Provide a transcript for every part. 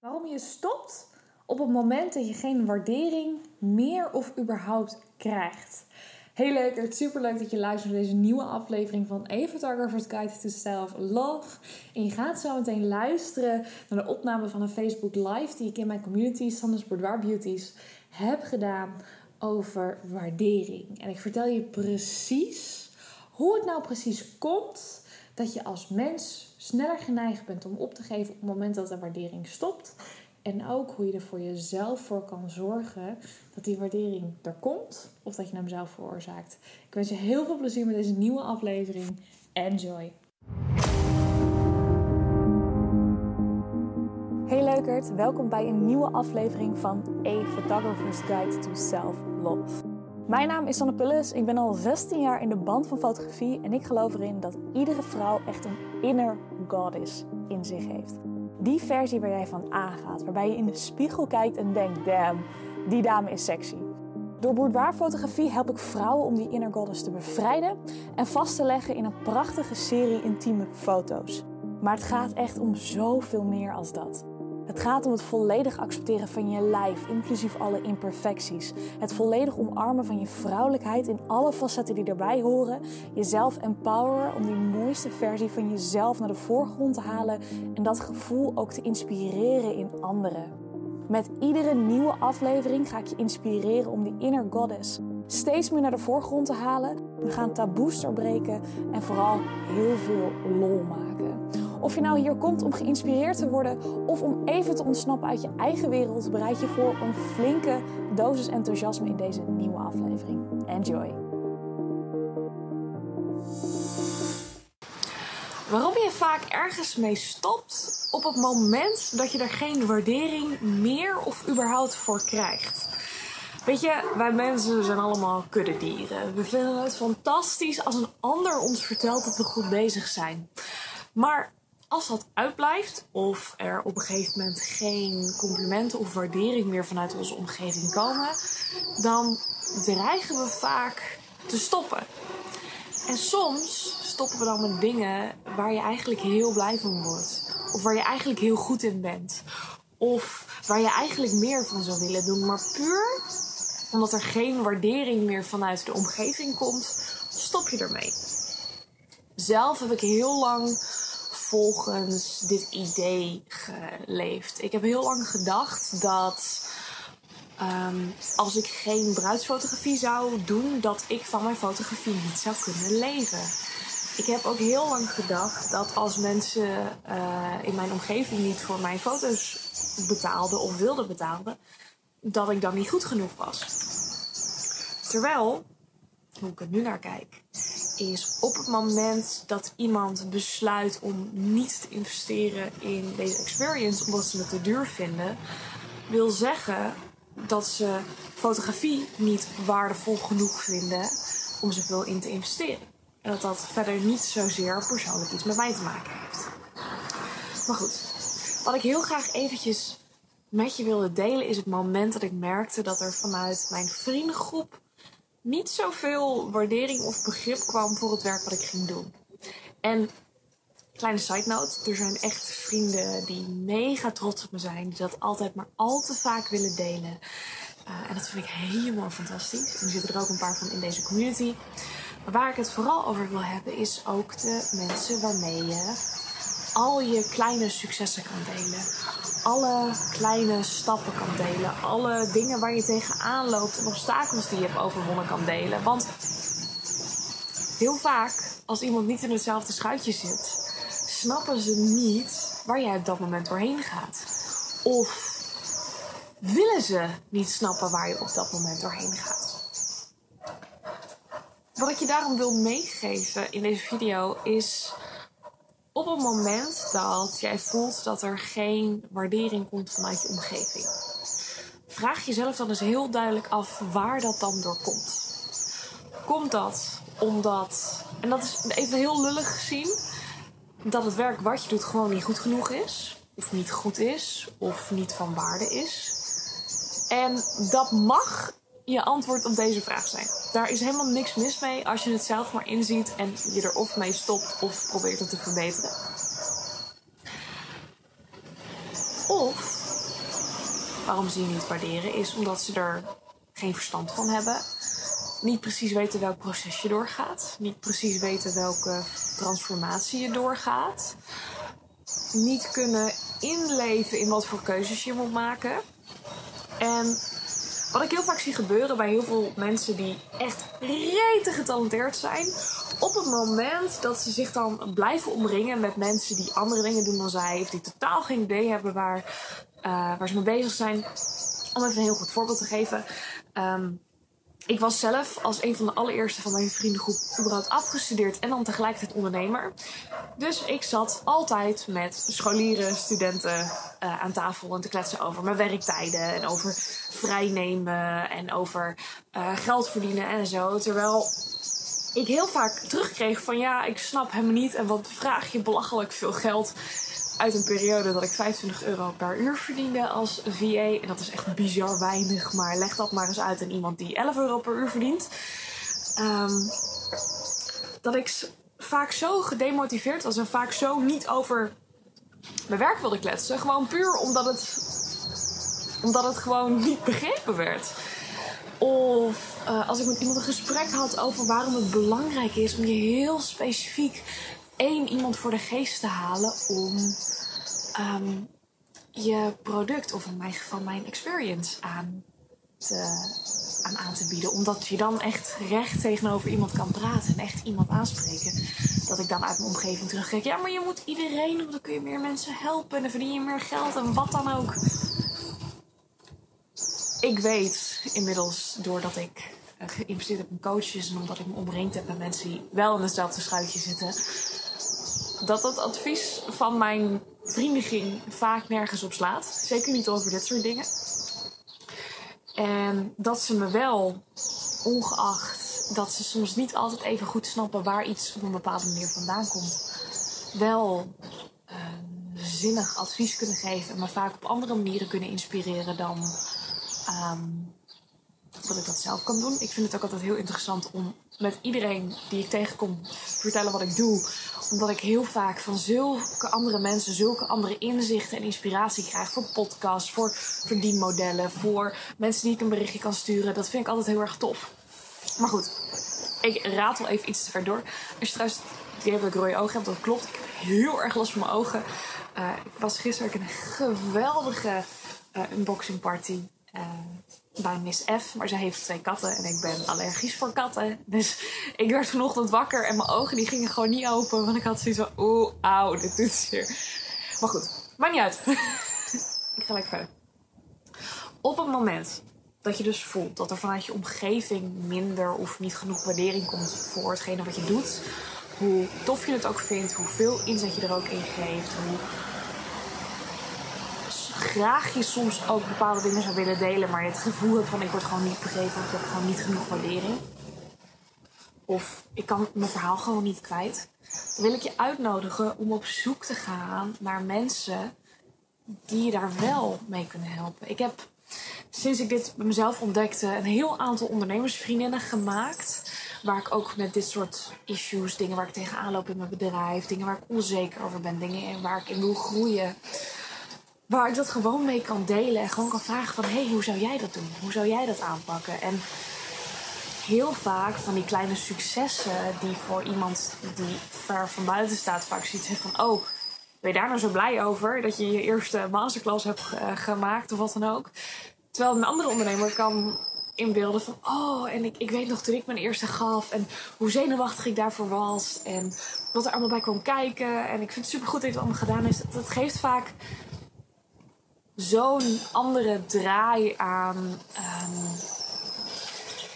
Waarom je stopt op het moment dat je geen waardering meer of überhaupt krijgt. Heel leuk, het super leuk dat je luistert naar deze nieuwe aflevering van A Photographer's Guide to Self Love. En je gaat zo meteen luisteren naar de opname van een Facebook Live die ik in mijn community, Sanders Boudoir Beauties, heb gedaan over waardering. En ik vertel je precies hoe het nou precies komt dat je als mens sneller geneigd bent om op te geven op het moment dat de waardering stopt. En ook hoe je er voor jezelf voor kan zorgen dat die waardering er komt of dat je hem zelf veroorzaakt. Ik wens je heel veel plezier met deze nieuwe aflevering. Enjoy! Hey leukert, welkom bij een nieuwe aflevering van A Photographer's Guide to Self-Love. Mijn naam is Sanne Pullis, ik ben al 16 jaar in de band van fotografie en ik geloof erin dat iedere vrouw echt een inner goddess in zich heeft. Die versie waar jij van aangaat, waarbij je in de spiegel kijkt en denkt, damn, die dame is sexy. Door boudoirfotografie help ik vrouwen om die inner goddess te bevrijden en vast te leggen in een prachtige serie intieme foto's. Maar het gaat echt om zoveel meer als dat. Het gaat om het volledig accepteren van je lijf, inclusief alle imperfecties. Het volledig omarmen van je vrouwelijkheid in alle facetten die erbij horen. Jezelf empoweren om die mooiste versie van jezelf naar de voorgrond te halen en dat gevoel ook te inspireren in anderen. Met iedere nieuwe aflevering ga ik je inspireren om die inner goddess steeds meer naar de voorgrond te halen. We gaan taboes doorbreken en vooral heel veel lol maken. Of je nou hier komt om geïnspireerd te worden of om even te ontsnappen uit je eigen wereld, bereid je voor een flinke dosis enthousiasme in deze nieuwe aflevering. Enjoy! Waarom je vaak ergens mee stopt op het moment dat je er geen waardering meer of überhaupt voor krijgt. Weet je, wij mensen zijn allemaal kuddedieren. We vinden het fantastisch als een ander ons vertelt dat we goed bezig zijn. Maar als dat uitblijft, of er op een gegeven moment geen complimenten of waardering meer vanuit onze omgeving komen, dan dreigen we vaak te stoppen. En soms stoppen we dan met dingen waar je eigenlijk heel blij van wordt, of waar je eigenlijk heel goed in bent, of waar je eigenlijk meer van zou willen doen, maar puur omdat er geen waardering meer vanuit de omgeving komt, stop je ermee. Zelf heb ik heel lang volgens dit idee geleefd. Ik heb heel lang gedacht dat ehm, als ik geen bruidsfotografie zou doen, dat ik van mijn fotografie niet zou kunnen leven. Ik heb ook heel lang gedacht dat als mensen uh, in mijn omgeving niet voor mijn foto's betaalden of wilden betalen, dat ik dan niet goed genoeg was. Terwijl, hoe ik er nu naar kijk, is op het moment dat iemand besluit om niet te investeren in deze experience omdat ze het te duur vinden, wil zeggen dat ze fotografie niet waardevol genoeg vinden om zoveel in te investeren. En dat dat verder niet zozeer persoonlijk iets met mij te maken heeft. Maar goed, wat ik heel graag eventjes met je wilde delen is het moment dat ik merkte dat er vanuit mijn vriendengroep niet zoveel waardering of begrip kwam voor het werk wat ik ging doen. En kleine side note, er zijn echt vrienden die mega trots op me zijn, die dat altijd maar al te vaak willen delen. Uh, en dat vind ik helemaal fantastisch. En er zitten er ook een paar van in deze community. Maar waar ik het vooral over wil hebben, is ook de mensen waarmee je al je kleine successen kan delen alle kleine stappen kan delen. Alle dingen waar je tegenaan loopt en obstakels die je hebt overwonnen kan delen. Want heel vaak, als iemand niet in hetzelfde schuitje zit, snappen ze niet waar jij op dat moment doorheen gaat. Of willen ze niet snappen waar je op dat moment doorheen gaat. Wat ik je daarom wil meegeven in deze video is op het moment dat jij voelt dat er geen waardering komt vanuit je omgeving, vraag jezelf dan eens heel duidelijk af waar dat dan door komt. Komt dat omdat, en dat is even heel lullig gezien, dat het werk wat je doet gewoon niet goed genoeg is, of niet goed is, of niet van waarde is? En dat mag je antwoord op deze vraag zijn. Daar is helemaal niks mis mee als je het zelf maar inziet en je er of mee stopt of probeert het te verbeteren. Of waarom ze je niet waarderen, is omdat ze er geen verstand van hebben. Niet precies weten welk proces je doorgaat. Niet precies weten welke transformatie je doorgaat. Niet kunnen inleven in wat voor keuzes je moet maken. En wat ik heel vaak zie gebeuren bij heel veel mensen die echt rete getalenteerd zijn. Op het moment dat ze zich dan blijven omringen met mensen die andere dingen doen dan zij. Of die totaal geen idee hebben waar, uh, waar ze mee bezig zijn. Om even een heel goed voorbeeld te geven. Um, ik was zelf als een van de allereerste van mijn vriendengroep überhaupt afgestudeerd en dan tegelijkertijd ondernemer. Dus ik zat altijd met scholieren, studenten uh, aan tafel en te kletsen over mijn werktijden en over vrijnemen en over uh, geld verdienen en zo. Terwijl ik heel vaak terugkreeg van ja, ik snap hem niet en wat vraag je belachelijk veel geld uit een periode dat ik 25 euro per uur verdiende als VA. En dat is echt bizar weinig, maar leg dat maar eens uit aan iemand die 11 euro per uur verdient. Um, dat ik vaak zo gedemotiveerd was en vaak zo niet over mijn werk wilde kletsen. Gewoon puur omdat het, omdat het gewoon niet begrepen werd. Of uh, als ik met iemand een gesprek had over waarom het belangrijk is om je heel specifiek één iemand voor de geest te halen om um, je product, of in mijn geval mijn experience, aan, te, aan aan te bieden. Omdat je dan echt recht tegenover iemand kan praten en echt iemand aanspreken. Dat ik dan uit mijn omgeving terugkijk. Ja, maar je moet iedereen doen, dan kun je meer mensen helpen en dan verdien je meer geld en wat dan ook. Ik weet inmiddels, doordat ik eh, geïnvesteerd heb in coaches en omdat ik me omringd heb met mensen die wel in hetzelfde schuitje zitten, dat dat advies van mijn vriendenging vaak nergens op slaat. Zeker niet over dit soort dingen. En dat ze me wel, ongeacht dat ze soms niet altijd even goed snappen waar iets op een bepaalde manier vandaan komt, wel uh, zinnig advies kunnen geven en me vaak op andere manieren kunnen inspireren dan um, dat ik dat zelf kan doen. Ik vind het ook altijd heel interessant om met iedereen die ik tegenkom vertellen wat ik doe. Omdat ik heel vaak van zulke andere mensen zulke andere inzichten en inspiratie krijg. Voor podcasts, voor verdienmodellen, voor mensen die ik een berichtje kan sturen. Dat vind ik altijd heel erg tof. Maar goed, ik raad wel even iets te ver door. Als je trouwens die dat ik rode ogen heb, dat klopt. Ik heb heel erg last van mijn ogen. Uh, ik was gisteren een geweldige uh, unboxing party. Uh, bij Miss F. Maar zij heeft twee katten en ik ben allergisch voor katten. Dus ik werd vanochtend wakker en mijn ogen die gingen gewoon niet open. Want ik had zoiets van, oeh, auw, dit doet zeer. Maar goed, maakt niet uit. ik ga lekker verder. Op het moment dat je dus voelt dat er vanuit je omgeving minder of niet genoeg waardering komt voor hetgene wat je doet. Hoe tof je het ook vindt, hoeveel inzet je er ook in geeft, hoe graag je soms ook bepaalde dingen zou willen delen, maar je het gevoel hebt van ik word gewoon niet begrepen, ik heb gewoon niet genoeg waardering. Of ik kan mijn verhaal gewoon niet kwijt. Dan wil ik je uitnodigen om op zoek te gaan naar mensen die je daar wel mee kunnen helpen. Ik heb sinds ik dit bij mezelf ontdekte een heel aantal ondernemersvriendinnen gemaakt. Waar ik ook met dit soort issues, dingen waar ik tegenaan loop in mijn bedrijf, dingen waar ik onzeker over ben, dingen waar ik in wil groeien waar ik dat gewoon mee kan delen en gewoon kan vragen van... hey, hoe zou jij dat doen? Hoe zou jij dat aanpakken? En heel vaak van die kleine successen die voor iemand die ver van buiten staat... vaak heeft van, oh, ben je daar nou zo blij over? Dat je je eerste masterclass hebt gemaakt of wat dan ook. Terwijl een andere ondernemer kan inbeelden van... oh, en ik, ik weet nog toen ik mijn eerste gaf... en hoe zenuwachtig ik daarvoor was... en wat er allemaal bij kwam kijken. En ik vind het supergoed dat je het allemaal gedaan heeft. Dat geeft vaak zo'n andere draai aan. Um,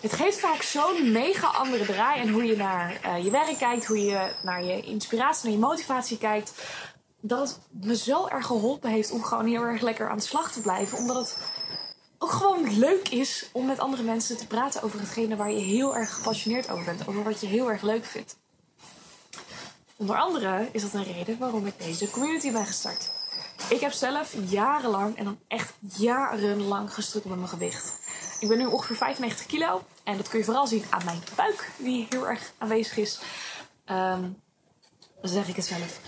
het geeft vaak zo'n mega andere draai aan hoe je naar uh, je werk kijkt, hoe je naar je inspiratie, naar je motivatie kijkt. Dat het me zo erg geholpen heeft om gewoon heel erg lekker aan de slag te blijven. Omdat het ook gewoon leuk is om met andere mensen te praten over hetgene waar je heel erg gepassioneerd over bent. Over wat je heel erg leuk vindt. Onder andere is dat een reden waarom ik deze community ben gestart. Ik heb zelf jarenlang, en dan echt jarenlang, gestrukkeld met mijn gewicht. Ik ben nu ongeveer 95 kilo. En dat kun je vooral zien aan mijn buik, die heel erg aanwezig is. Um, zeg ik het zelf.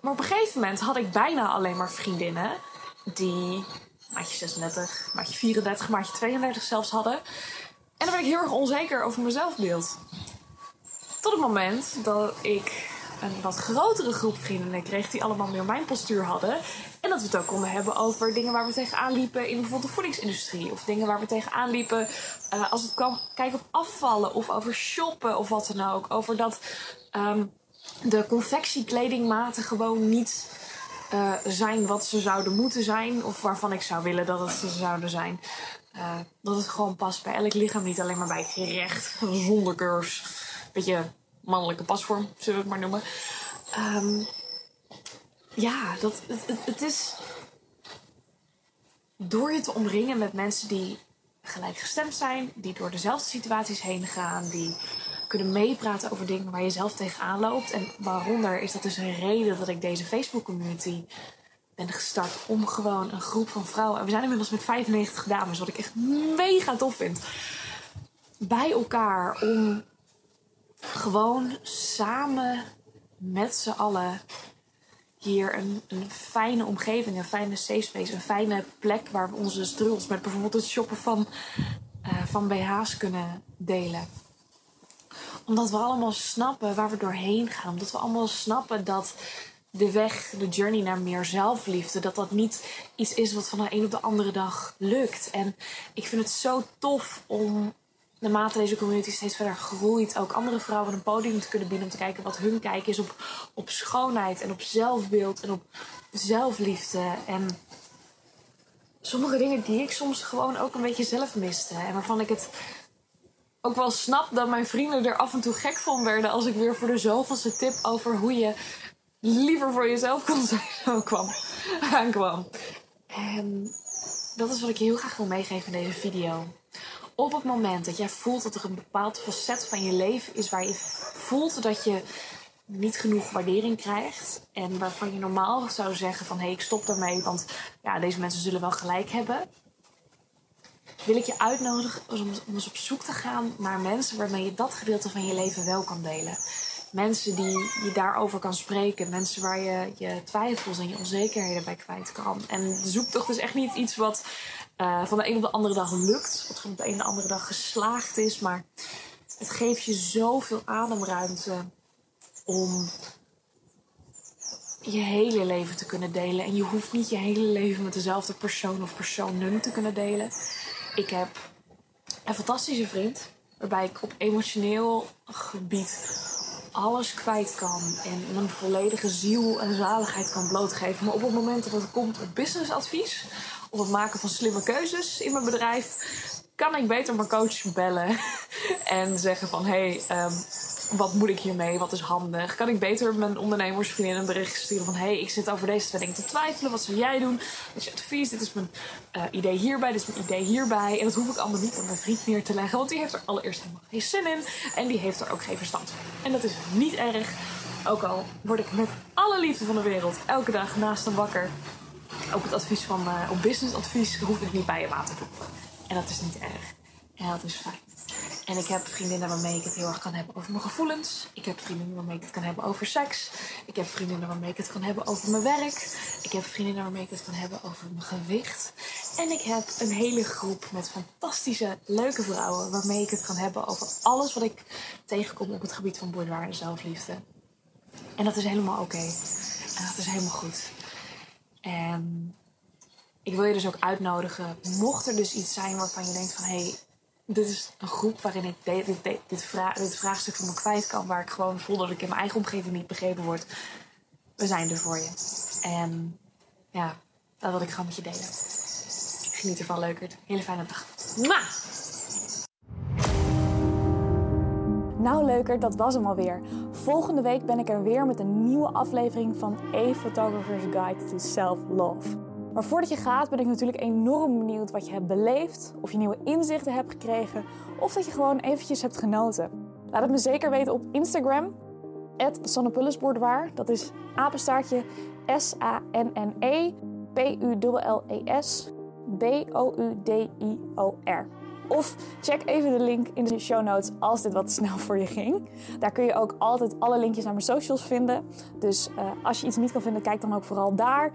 Maar op een gegeven moment had ik bijna alleen maar vriendinnen die maatje 36, maatje 34, maatje 32 zelfs hadden. En dan werd ik heel erg onzeker over mijn zelfbeeld. Tot het moment dat ik een wat grotere groep vrienden kreeg die allemaal meer mijn postuur hadden. En dat we het ook konden hebben over dingen waar we tegenaan liepen in bijvoorbeeld de voedingsindustrie. Of dingen waar we tegenaan liepen uh, als het kwam kijken op afvallen of over shoppen of wat dan ook. Over dat um, de confectiekledingmaten gewoon niet uh, zijn wat ze zouden moeten zijn. Of waarvan ik zou willen dat het ze zouden zijn. Uh, dat het gewoon past bij elk lichaam, niet alleen maar bij gerecht, zonder curves. Beetje mannelijke pasvorm, zullen we het maar noemen. Um, ja, dat, het, het, is. Door je te omringen met mensen die gelijkgestemd zijn, die door dezelfde situaties heen gaan, die kunnen meepraten over dingen waar je zelf tegenaan loopt. En waaronder is dat dus een reden dat ik deze Facebook community ben gestart om gewoon een groep van vrouwen. En we zijn inmiddels met 95 dames, wat ik echt mega tof vind. Bij elkaar om gewoon samen met z'n allen hier een, een fijne omgeving, een fijne safe space, een fijne plek waar we onze struggles met bijvoorbeeld het shoppen van, uh, van BH's kunnen delen. Omdat we allemaal snappen waar we doorheen gaan. Omdat we allemaal snappen dat de weg, de journey naar meer zelfliefde, dat dat niet iets is wat van de een op de andere dag lukt. En ik vind het zo tof om naarmate deze community steeds verder groeit, ook andere vrouwen een podium te kunnen bieden om te kijken wat hun kijk is op, op schoonheid en op zelfbeeld en op zelfliefde. En sommige dingen die ik soms gewoon ook een beetje zelf miste. En waarvan ik het ook wel snap dat mijn vrienden er af en toe gek van werden als ik weer voor de zoveelste tip over hoe je liever voor jezelf kon zijn kwam, aankwam. En dat is wat ik je heel graag wil meegeven in deze video op het moment dat jij voelt dat er een bepaald facet van je leven is waar je voelt dat je niet genoeg waardering krijgt en waarvan je normaal zou zeggen van hé hey, ik stop daarmee want ja deze mensen zullen wel gelijk hebben wil ik je uitnodigen om, eens op zoek te gaan naar mensen waarmee je dat gedeelte van je leven wel kan delen mensen die je daarover kan spreken. Mensen waar je je twijfels en je onzekerheden bij kwijt kan. En de zoektocht is echt niet iets wat uh, van de een op de andere dag lukt. Wat van de een op de andere dag geslaagd is. Maar het geeft je zoveel ademruimte om je hele leven te kunnen delen. En je hoeft niet je hele leven met dezelfde persoon of personen te kunnen delen. Ik heb een fantastische vriend. Waarbij ik op emotioneel gebied alles kwijt kan. En mijn volledige ziel en zaligheid kan blootgeven. Maar op het moment dat het komt op businessadvies of het maken van slimme keuzes in mijn bedrijf, kan ik beter mijn coach bellen en zeggen van hé, hey, um, wat moet ik hiermee? Wat is handig? Kan ik beter mijn ondernemersvriendin een bericht sturen van... hé, hey, ik zit over deze twee dingen te twijfelen. Wat zou jij doen? Dit is je advies. Dit is mijn uh, idee hierbij. Dit is mijn idee hierbij. En dat hoef ik allemaal niet aan mijn vriend neer te leggen. Want die heeft er allereerst helemaal geen zin in. En die heeft er ook geen verstand van. En dat is niet erg. Ook al word ik met alle liefde van de wereld elke dag naast hem wakker. Ook het advies van, uh, op businessadvies hoef ik niet bij je water te. En dat is niet erg. En dat is fijn. En ik heb vriendinnen waarmee ik het heel erg kan hebben over mijn gevoelens. Ik heb vriendinnen waarmee ik het kan hebben over seks. Ik heb vriendinnen waarmee ik het kan hebben over mijn werk. Ik heb vriendinnen waarmee ik het kan hebben over mijn gewicht. En ik heb een hele groep met fantastische, leuke vrouwen waarmee ik het kan hebben over alles wat ik tegenkom op het gebied van boudoir en zelfliefde. En dat is helemaal oké. En dat is helemaal goed. En ik wil je dus ook uitnodigen, mocht er dus iets zijn waarvan je denkt van hé, hey, dit is een groep waarin ik dit, vraagstuk van me kwijt kan. Waar ik gewoon voel dat ik in mijn eigen omgeving niet begrepen word. We zijn er voor je. En ja, dat wil ik gewoon met je delen. Geniet ervan, leukert. Hele fijne dag. Mwah! Nou leuker, dat was hem alweer. Volgende week ben ik er weer met een nieuwe aflevering van A Photographer's Guide to Self-Love. Maar voordat je gaat ben ik natuurlijk enorm benieuwd wat je hebt beleefd, of je nieuwe inzichten hebt gekregen, of dat je gewoon eventjes hebt genoten. Laat het me zeker weten op Instagram, @sannepullisboudoir. Dat is apenstaartje S-A-N-N-E P-U-L-L-E-S B-O-U-D-I-O-R. Of check even de link in de show notes als dit wat snel voor je ging. Daar kun je ook altijd alle linkjes naar mijn socials vinden. Dus uh, als je iets niet kan vinden, kijk dan ook vooral daar.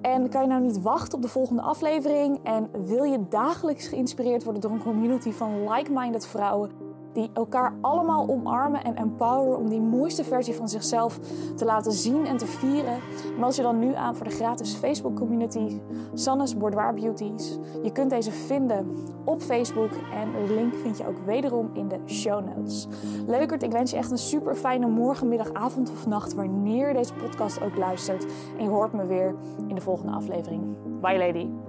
En kan je nou niet wachten op de volgende aflevering? En wil je dagelijks geïnspireerd worden door een community van like-minded vrouwen? Die elkaar allemaal omarmen en empoweren om die mooiste versie van zichzelf te laten zien en te vieren. Meld je dan nu aan voor de gratis Facebook community Sanne's Boudoir Beauties. Je kunt deze vinden op Facebook en de link vind je ook wederom in de show notes. Leukert, ik wens je echt een super fijne morgen, middag, avond of nacht wanneer je deze podcast ook luistert. En je hoort me weer in de volgende aflevering. Bye lady.